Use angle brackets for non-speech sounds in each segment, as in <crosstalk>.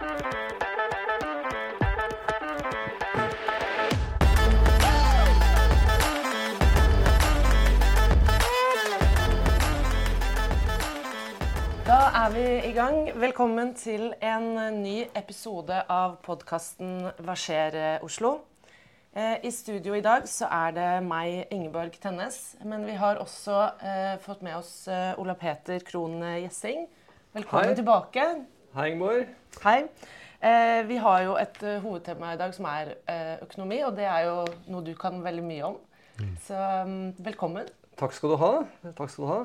Da er vi i gang. Velkommen til en ny episode av podkasten Hva skjer, eh, Oslo? Eh, I studio i dag så er det meg, Ingeborg Tennes. Men vi har også eh, fått med oss eh, Ola Peter Krohn Gjessing. Velkommen Hei. tilbake. Hei, Ingeborg. Hei. Eh, vi har jo et uh, hovedtema i dag som er uh, økonomi, og det er jo noe du kan veldig mye om. Så um, velkommen. Takk skal du ha. Takk skal du ha.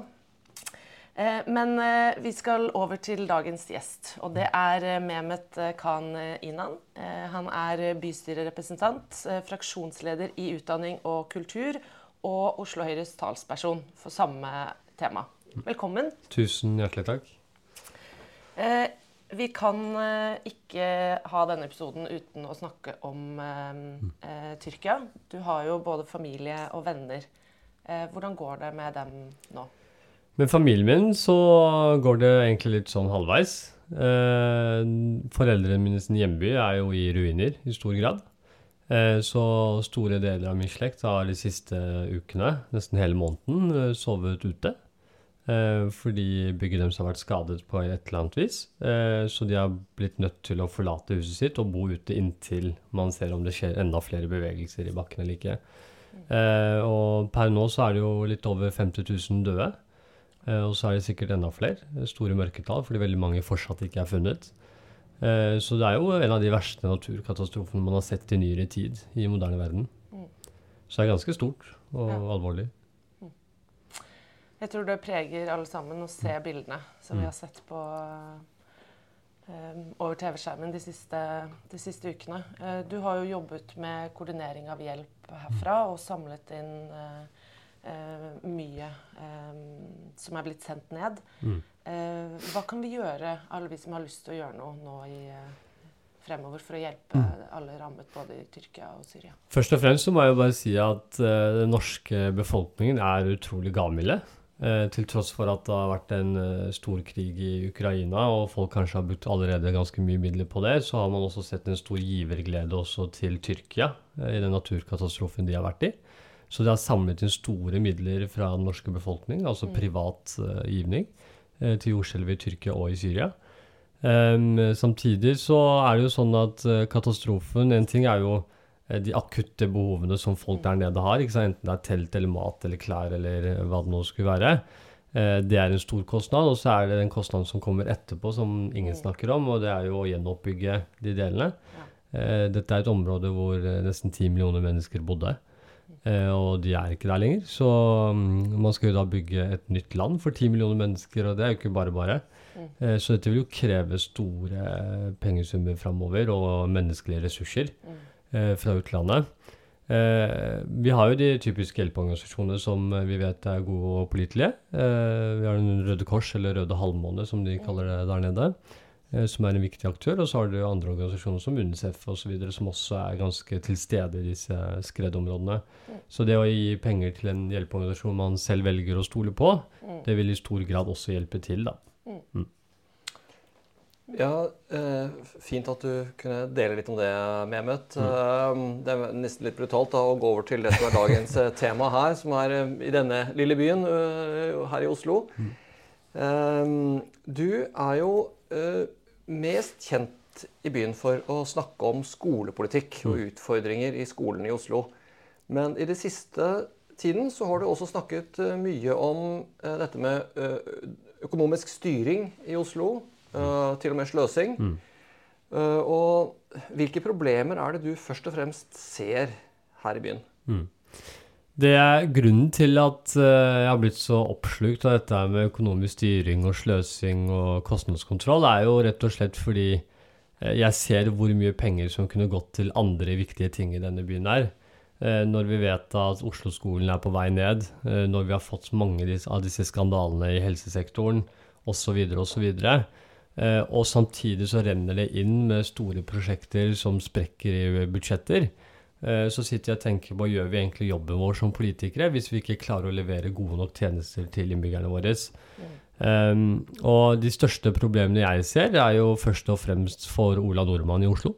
Eh, Men eh, vi skal over til dagens gjest, og det er eh, Mehmet eh, Khan Inan. Eh, Han er bystyrerepresentant, fraksjonsleder i utdanning og kultur og Oslo Høyres talsperson for samme tema. Velkommen. Tusen hjertelig takk. Vi kan eh, ikke ha denne episoden uten å snakke om eh, eh, Tyrkia. Du har jo både familie og venner. Eh, Hvordan går det med dem nå? Med familien min så går det egentlig litt sånn halvveis. Eh, foreldrene mine sin hjemby er jo i ruiner i stor grad. Eh, så store deler av min slekt har de siste ukene, nesten hele måneden, sovet ute. Eh, fordi bygget deres har vært skadet på et eller annet vis. Eh, så de har blitt nødt til å forlate huset sitt og bo ute inntil man ser om det skjer enda flere bevegelser i bakken eller ikke. Eh, og per nå så er det jo litt over 50 000 døde. Og så er det sikkert enda flere. Store mørketall, fordi veldig mange fortsatt ikke er funnet. Så det er jo en av de verste naturkatastrofene man har sett i nyere tid i moderne verden. Mm. Så det er ganske stort og alvorlig. Jeg tror det preger alle sammen å se bildene som vi har sett på um, over TV-skjermen de de siste ukene. Uh, du har jo jobbet med koordinering av hjelp herfra og samlet inn uh, uh, mye um, som er blitt sendt ned. Mm. Hva kan vi gjøre, alle vi som har lyst til å gjøre noe nå i fremover for å hjelpe alle rammet både i Tyrkia og Syria? Først og fremst så må jeg jo bare si at uh, den norske befolkningen er utrolig gavmilde. Eh, til tross for at det har vært en eh, stor krig i Ukraina, og folk kanskje har brukt allerede ganske mye midler på det, så har man også sett en stor giverglede også til Tyrkia eh, i den naturkatastrofen de har vært i. Så de har samlet inn store midler fra den norske befolkning, altså privat uh, givning, til jordskjelvet i Tyrkia og i Syria. Um, samtidig så er det jo sånn at katastrofen En ting er jo de akutte behovene som folk der nede har, enten det er telt eller mat eller klær eller eh, hva det nå skulle være. Eh, det er en stor kostnad, og så er det den kostnaden som kommer etterpå, som ingen Mm. snakker om, og det er jo å gjenoppbygge de delene. Eh, dette er et område hvor eh, nesten ti millioner mennesker bodde, eh, og de er ikke der lenger. Så mm, man skal jo da bygge et nytt land for ti millioner mennesker, og det er jo ikke bare bare. Mm. Eh, Så dette vil jo kreve store eh, pengesummer framover, og menneskelige ressurser eh, fra utlandet. Eh, vi har jo de typiske hjelpeorganisasjonene som eh, vi vet er gode og pålitelige. Eh, vi har den Røde Kors, eller Røde Halvmåne som de kaller det der nede, eh, som er en viktig aktør. Og så har du andre organisasjoner som UNICEF osv., som også er ganske til stede i disse skredområdene. Så det å gi penger til en hjelpeorganisasjon man selv velger å stole på, Mm. det vil i stor grad også hjelpe til, da. Ja, eh, fint at du kunne dele litt om det, Mehmet. Eh, det er nesten litt brutalt da, å gå over til det som er dagens eh, tema her, som er i denne lille byen her i Oslo. Eh, du er jo mest kjent i byen for å snakke om skolepolitikk og utfordringer i skolen i Oslo. Men i det siste tiden så har du også snakket mye om dette med økonomisk styring i Oslo. Eh, til og med sløsing. Eh, og hvilke problemer er det du først og fremst ser her i byen? Det er grunnen til at eh, jeg har blitt så oppslukt av dette med økonomisk styring og sløsing og kostnadskontroll, er jo rett og slett fordi jeg ser hvor mye penger som kunne gått til andre viktige ting i denne byen her. Når vi vet at Oslo-skolen er på vei ned, når vi har fått mange av disse skandalene i helsesektoren osv. osv. videre Og samtidig så renner det inn med store prosjekter som sprekker i budsjetter. Eh, Så sitter jeg og tenker på gjør vi egentlig jobben vår som politikere hvis vi ikke klarer å levere gode nok tjenester til innbyggerne våre. Um, og de største problemene jeg ser, er jo først og fremst for Ola Nordmann i Oslo.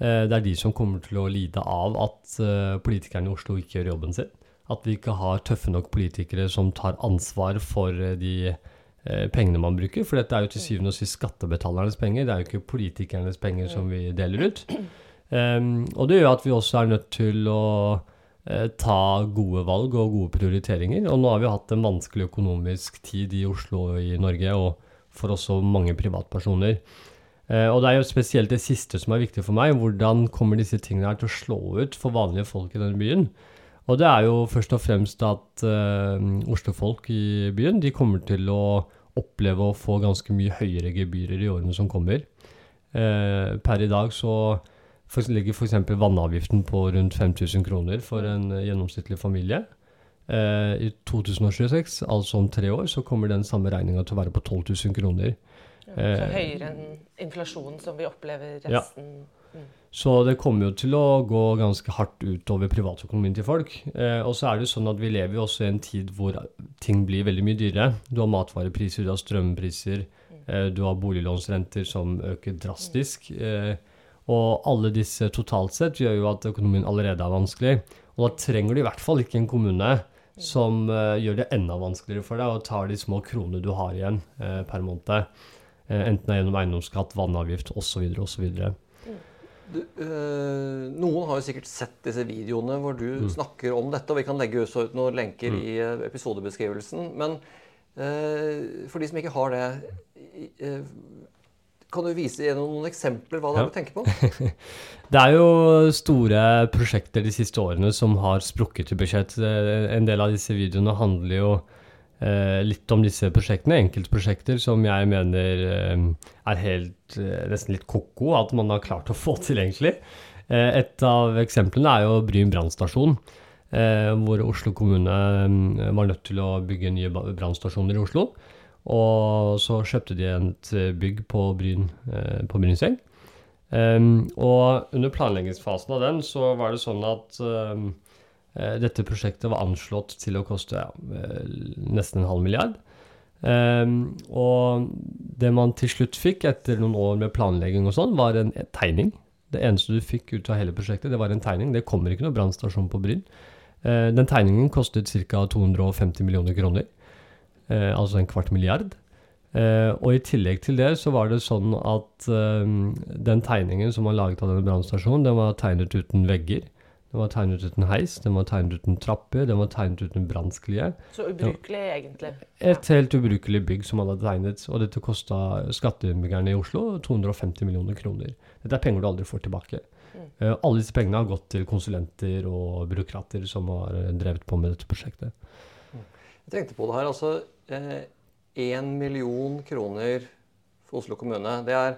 Uh, det er de som kommer til å lide av at uh, politikerne i Oslo ikke gjør jobben sin. At vi ikke har tøffe nok politikere som tar ansvar for uh, de pengene man bruker. For dette er jo til syvende og sist skattebetalernes penger, det er jo ikke politikernes penger som vi deler ut. Um, og det gjør at vi også er nødt til å uh, ta gode valg og gode prioriteringer. Og nå har vi hatt en vanskelig økonomisk tid i Oslo og i Norge, og for også mange privatpersoner. Uh, og det er jo spesielt det siste som er viktig for meg. Hvordan kommer disse tingene her til å slå ut for vanlige folk i denne byen? Og det er jo først og fremst at uh, Oslo-folk i byen de kommer til å oppleve å få ganske mye høyere gebyrer i årene som kommer. Uh, per i dag så ligger f.eks. vannavgiften på rundt 5000 kroner for en gjennomsnittlig familie. Uh, I 2026, altså om tre år, så kommer den samme regninga til å være på 12 000 kroner. Ja, så høyere enn inflasjonen som vi opplever resten ja. Mm. Så det kommer jo til å gå ganske hardt utover privatøkonomien til folk. Eh, og så er det jo sånn at vi lever jo også i en tid hvor ting blir veldig mye dyrere. Du har matvarepriser, du har strømpriser, mm. eh, du har boliglånsrenter som øker drastisk. Eh, og alle disse totalt sett gjør jo at økonomien allerede er vanskelig. Og da trenger du i hvert fall ikke en kommune som uh, gjør det enda vanskeligere for deg og tar de små kronene du har igjen uh, per måned. Uh, enten det er gjennom eiendomsskatt, vannavgift osv. osv. Du, øh, noen har jo sikkert sett disse videoene hvor du mm. snakker om dette. og Vi kan legge ut noen lenker mm. i episodebeskrivelsen. Men øh, for de som ikke har det øh, kan du vise noen eksempler hva det ja. du tenker på? <laughs> det er jo store prosjekter de siste årene som har sprukket i budsjett. En del av disse videoene handler jo eh, litt om disse prosjektene. Enkeltprosjekter som jeg mener eh, er helt eh, nesten litt ko-ko at man har klart å få til, egentlig. Eh, et av eksemplene er jo Bryn brannstasjon. Eh, hvor Oslo kommune eh, var nødt til å bygge nye brannstasjoner i Oslo. Og så kjøpte de et eh, bygg på Bryn, eh, på Brynseng. Og under planleggingsfasen av den så var det sånn at dette prosjektet var anslått til å koste ja, nesten en halv milliard. Um, og det man til slutt fikk etter noen år med planlegging og sånn, var en tegning. Det eneste du fikk ut av hele prosjektet, det var en tegning. Det kommer ikke noe brannstasjon på Bryn. Uh, den tegningen kostet ca. 250 millioner kroner eh, altså en kvart milliard. Eh, og i tillegg til det så var det sånn at eh, den tegningen som var laget av denne brannstasjonen, den var tegnet uten vegger. Den var tegnet uten heis, den var tegnet uten trapper, den var tegnet uten brannsklie. Så ubrukelig, egentlig? Et helt ubrukelig bygg som alle hadde tegnet. Og dette kosta skatteinnbyggerne i Oslo 250 millioner kroner. Dette er penger du aldri får tilbake. Mm. Uh, alle disse pengene har gått til konsulenter og byråkrater som har drevet på med dette prosjektet. Jeg tenkte på det her. altså én eh, million kroner for Oslo kommune. Det er,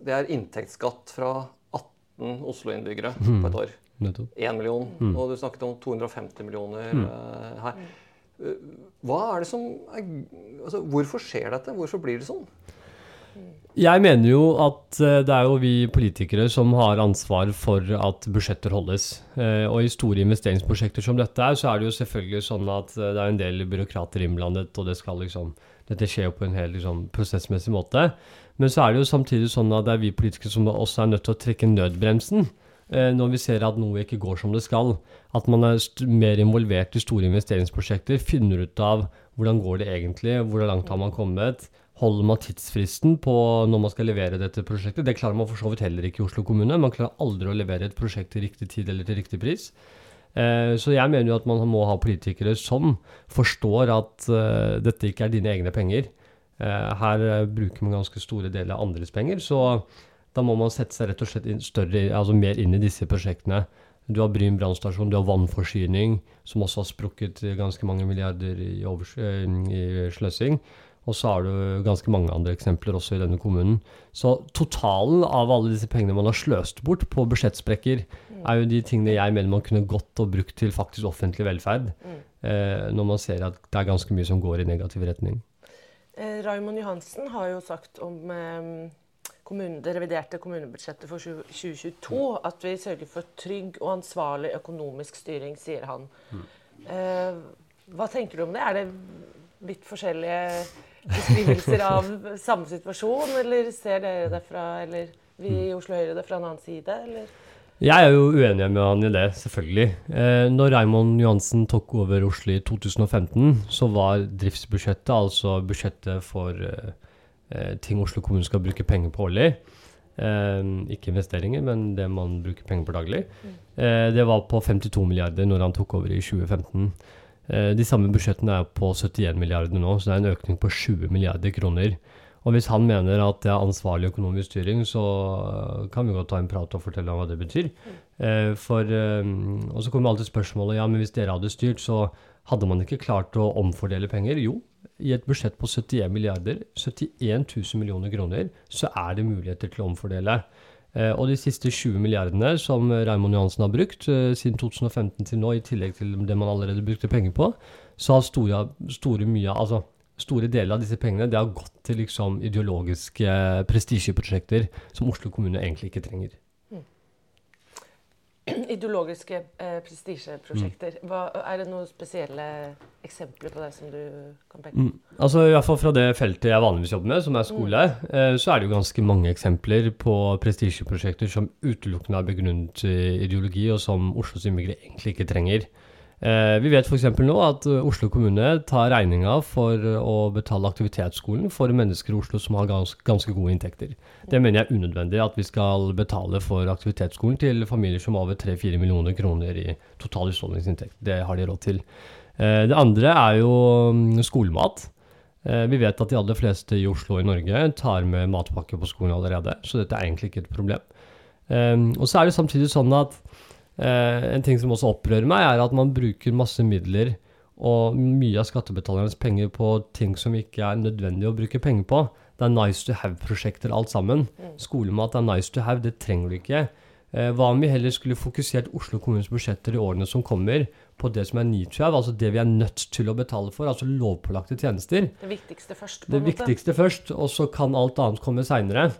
det er inntektsskatt fra 18 Oslo-innbyggere mm. på et år. Én million. Mm. Og du snakket om 250 millioner mm. uh, her. Uh, hva er det som er, altså, Hvorfor skjer dette? Hvorfor blir det sånn? Jeg mener jo at eh, det er jo vi politikere som har ansvar for at budsjetter holdes. Eh, og i store investeringsprosjekter som dette er, så er det jo selvfølgelig sånn at eh, det er en del byråkrater innblandet, og det skal liksom Dette skjer jo på en helt liksom, prosessmessig måte. Men så er det jo samtidig sånn at det er vi politikere som også er nødt til å trekke nødbremsen når vi ser at noe ikke går som det skal. At man er mer involvert i store investeringsprosjekter, finner ut av hvordan går det egentlig, hvor langt har man kommet, Holder man tidsfristen på når man skal levere dette prosjektet? Det klarer man for så vidt heller ikke i Oslo kommune. Man klarer aldri å levere et prosjekt til riktig tid eller til riktig pris. Eh, så jeg mener jo at man må ha politikere som forstår at uh, dette ikke er dine egne penger. Her bruker man ganske store deler av andres penger, så da må man sette seg rett og slett større, altså mer inn i disse prosjektene. Du har Bryn brannstasjon, du har vannforsyning, som også har sprukket ganske mange milliarder i, i sløsing. Og så har du ganske mange andre eksempler også i denne kommunen. Så totalen av alle disse pengene man har sløst bort på budsjettsprekker, mm. er jo de tingene jeg mener man kunne gått og brukt til faktisk offentlig velferd. Mm. Eh, når man ser at det er ganske mye som går i negativ retning. Eh, Raymond Johansen har jo sagt om eh, det reviderte kommunebudsjettet for 2022 mm. at vi sørger for trygg og ansvarlig økonomisk styring, sier han. Mm. Eh, hva tenker du om det? Er det litt forskjellige beskrivelser <laughs> av samme situasjon, eller ser dere det fra Eller vi i Oslo Høyre det fra en annen side, eller? Jeg er jo uenig med han i det, selvfølgelig. Eh, når Raymond Johansen tok over Oslo i 2015, så var driftsbudsjettet, altså budsjettet for eh, ting Oslo kommune skal bruke penger på årlig, eh, ikke investeringer, men det man bruker penger på daglig, eh, det var på 52 milliarder når han tok over i 2015. Eh, de samme budsjettene er på 71 milliarder nå, så det er en økning på 20 milliarder kroner. Og hvis han mener at det er ansvarlig økonomisk styring, så kan vi godt ta en prat og fortelle ham hva det betyr. Eh, for, eh, og så kommer alltid spørsmålet ja, men hvis dere hadde styrt, så hadde man ikke klart å omfordele penger. Jo, i et budsjett på 71 milliarder, 71 000 millioner kroner, så er det muligheter til å omfordele. Eh, og de siste 20 milliardene som Raymond Johansen har brukt eh, siden 2015 til nå, i tillegg til det man allerede brukte penger på, så har store, store mye altså store deler av disse pengene det har gått til liksom ideologiske prestisjeprosjekter som Oslo kommune egentlig ikke trenger. Ideologiske eh, prestisjeprosjekter. Er det noen spesielle eksempler på det som du kan peke på? Mm. Altså i hvert fall Fra det feltet jeg vanligvis jobber med, som er skole, eh, så er det jo ganske mange eksempler på prestisjeprosjekter som utelukkende er begrunnet i ideologi, og som Oslos innbyggere egentlig ikke trenger. Eh, vi vet f.eks. nå at eh, Oslo kommune tar regninga for eh, å betale aktivitetsskolen for mennesker i Oslo som har gans ganske gode inntekter. Det mener jeg er unødvendig at vi skal betale for aktivitetsskolen til familier som har over 3-4 millioner kroner i total husholdningsinntekt. Det har de råd til. Det andre er jo mm, skolemat. Vi vet at de aller fleste i Oslo og i Norge tar med matpakke på skolen allerede, så dette er egentlig ikke et problem. Og så er det samtidig sånn at en ting som også opprører meg, er at man bruker masse midler og mye av skattebetalernes penger på ting som ikke er nødvendig å bruke penger på. Det er nice to have-prosjekter alt sammen. Skolemat er nice to have, det trenger du ikke. Eh, Hva om vi heller skulle fokusert Oslo kommunes budsjetter i årene som kommer, på det som er need to have, altså det vi er nødt til å betale for, altså lovpålagte tjenester. Det viktigste først, på Det en måte. viktigste først, og så kan alt annet komme seinere.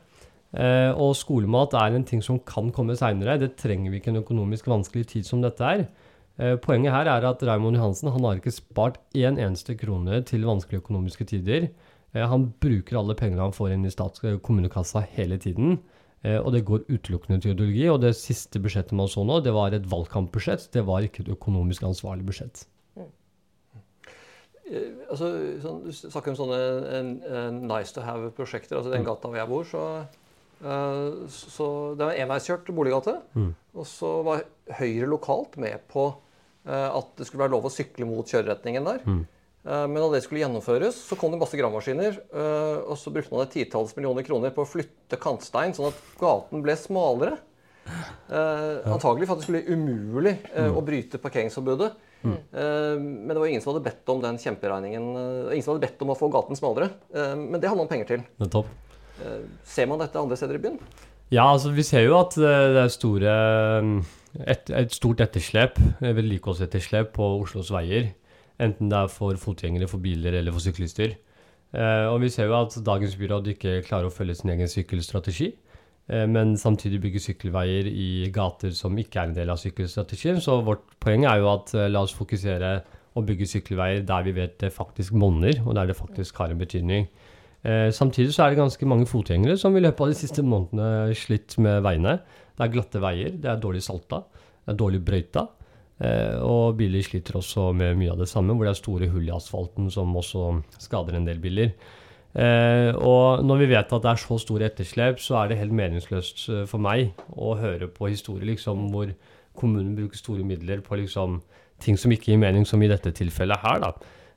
Eh, og skolemat er en ting som kan komme seinere. Det trenger vi ikke en økonomisk vanskelig tid som dette er. Eh, poenget her er at Raymond Johansen han har ikke spart én eneste krone til vanskelige økonomiske tider. Eh, han bruker alle pengene han får inn i stats- kommunekassa hele tiden. Og det går utelukkende til ideologi. Og det siste budsjettet man så nå, det var et valgkampbudsjett. Det var ikke et økonomisk ansvarlig budsjett. Eh, altså, sånn, du snakker om sånne nice to have-prosjekter. altså Den gata hvor jeg bor, så, så Det var enveiskjørt boliggate. Mm. Og så var Høyre lokalt med på eh, at det skulle være lov å sykle mot kjøreretningen der. Mm. Eh, men da det skulle gjennomføres, så kom det masse gravemaskiner. eh, og så brukte man et titalls millioner kroner på å flytte kantstein, sånn at gaten ble smalere. Eh, antagelig for at det skulle bli umulig eh, Mm. å bryte parkeringsforbudet. Eh, men det var ingen som hadde bedt om den kjemperegningen. eh, ingen som hadde bedt om å få gaten smalere. Eh, men det hadde man penger til. Nettopp. Eh, ser man dette andre steder i byen? Ja, altså vi ser jo at eh, det er store, eh, et, et stort etterslep, eh, vedlikeholdsetterslep på Oslos veier. Enten det er for fotgjengere, for biler eller for syklister. Eh, og vi ser jo at dagens byråd ikke klarer å følge sin egen sykkelstrategi. eh, Men samtidig bygge sykkelveier i gater som ikke er en del av sykkelstrategien. Så vårt poeng er jo at eh, la oss fokusere og bygge sykkelveier der vi vet det faktisk monner, og der det faktisk har en betydning. Eh, samtidig så er det ganske mange fotgjengere som i løpet av de siste månedene slitt med veiene. Det er glatte veier, det er dårlig salta, det er dårlig brøyta. Eh, og biler sliter også med mye av det samme, hvor det er store hull i asfalten som også skader en del biler. Eh, og når vi vet at det er så store etterslep, så er det helt meningsløst for meg å høre på historier liksom, hvor kommunen bruker store midler på liksom, ting som ikke gir mening, som i dette tilfellet her. da.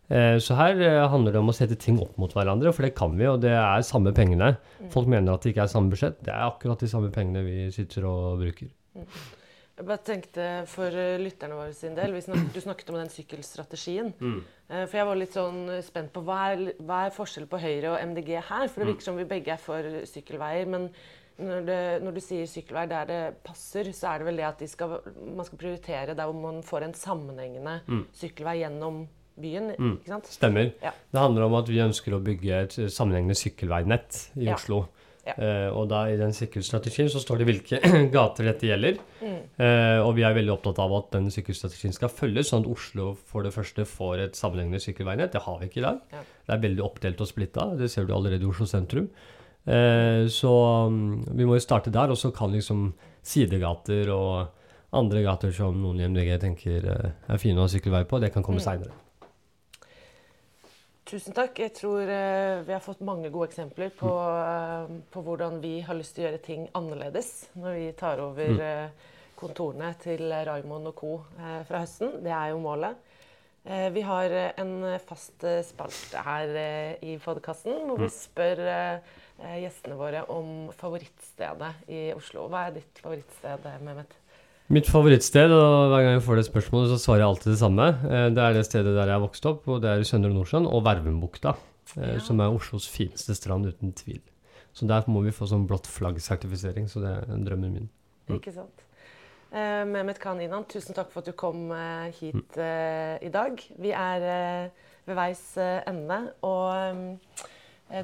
Eh, Så her eh, handler det om å sette ting opp mot hverandre, for det kan vi, og det er samme pengene. Folk mener at det ikke er samme budsjett. Det er akkurat de samme pengene vi sitter og bruker. Jeg bare tenkte for eh, lytterne våre sin del, snak, Du snakket om den sykkelstrategien. Mm. For jeg var litt sånn spent på hva er, hva er forskjellen på Høyre og MDG her? For det virker som vi begge er for sykkelveier. Men når, det, når du sier sykkelvei der det passer, så er det vel det at de skal, man skal prioritere der hvor man får en sammenhengende sykkelvei gjennom byen. ikke sant? Stemmer. Ja. Det handler om at vi ønsker å bygge et sammenhengende sykkelveinett i Ja. Oslo. Ja. Eh, og da i den sykkelstrategien så står det hvilke <clears throat> gater dette gjelder. Mm. Eh, og vi er veldig opptatt av at den sykkelstrategien skal følges, sånn at Oslo for det første får et sammenhengende sykkelveinett. Det har vi ikke i dag. Ja. Det er veldig oppdelt og splitta. Det ser du allerede i Oslo sentrum. Eh, så um, vi må jo starte der, og så kan liksom sidegater og andre gater som noen i MDG tenker er fine å ha sykkelvei på, det kan komme Mm. seinere. Tusen takk. Jeg tror eh, vi har fått mange gode eksempler på, eh, på hvordan vi har lyst til å gjøre ting annerledes når vi tar over Mm. eh, kontorene til Raymond og co. Fra høsten. Det er jo målet. Vi har en fast spalte her i podkasten hvor vi Mm. spør gjestene våre om favorittstedet i Oslo. Hva er ditt favorittsted, Mehmet? Mitt favorittsted, og hver gang jeg får det spørsmålet, så svarer jeg alltid det samme. Eh, Det er det stedet der jeg vokste opp, og det er i Søndre Nordsjøen, og Vervenbukta. eh, Ja. Som er Oslos fineste strand, uten tvil. Så der må vi få sånn blått flagg-sertifisering, så det er drømmen min. Mm. Ikke sant. Eh, Mehmet Khan Inan, tusen takk for at du kom eh, hit eh, i dag. Vi er eh, ved veis ende. Og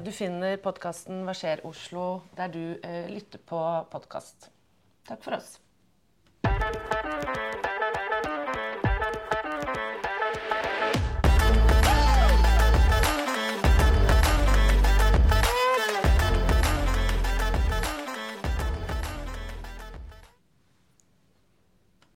du finner podkasten Hva skjer Oslo der du lytter på podkast. Takk for oss. Thank you.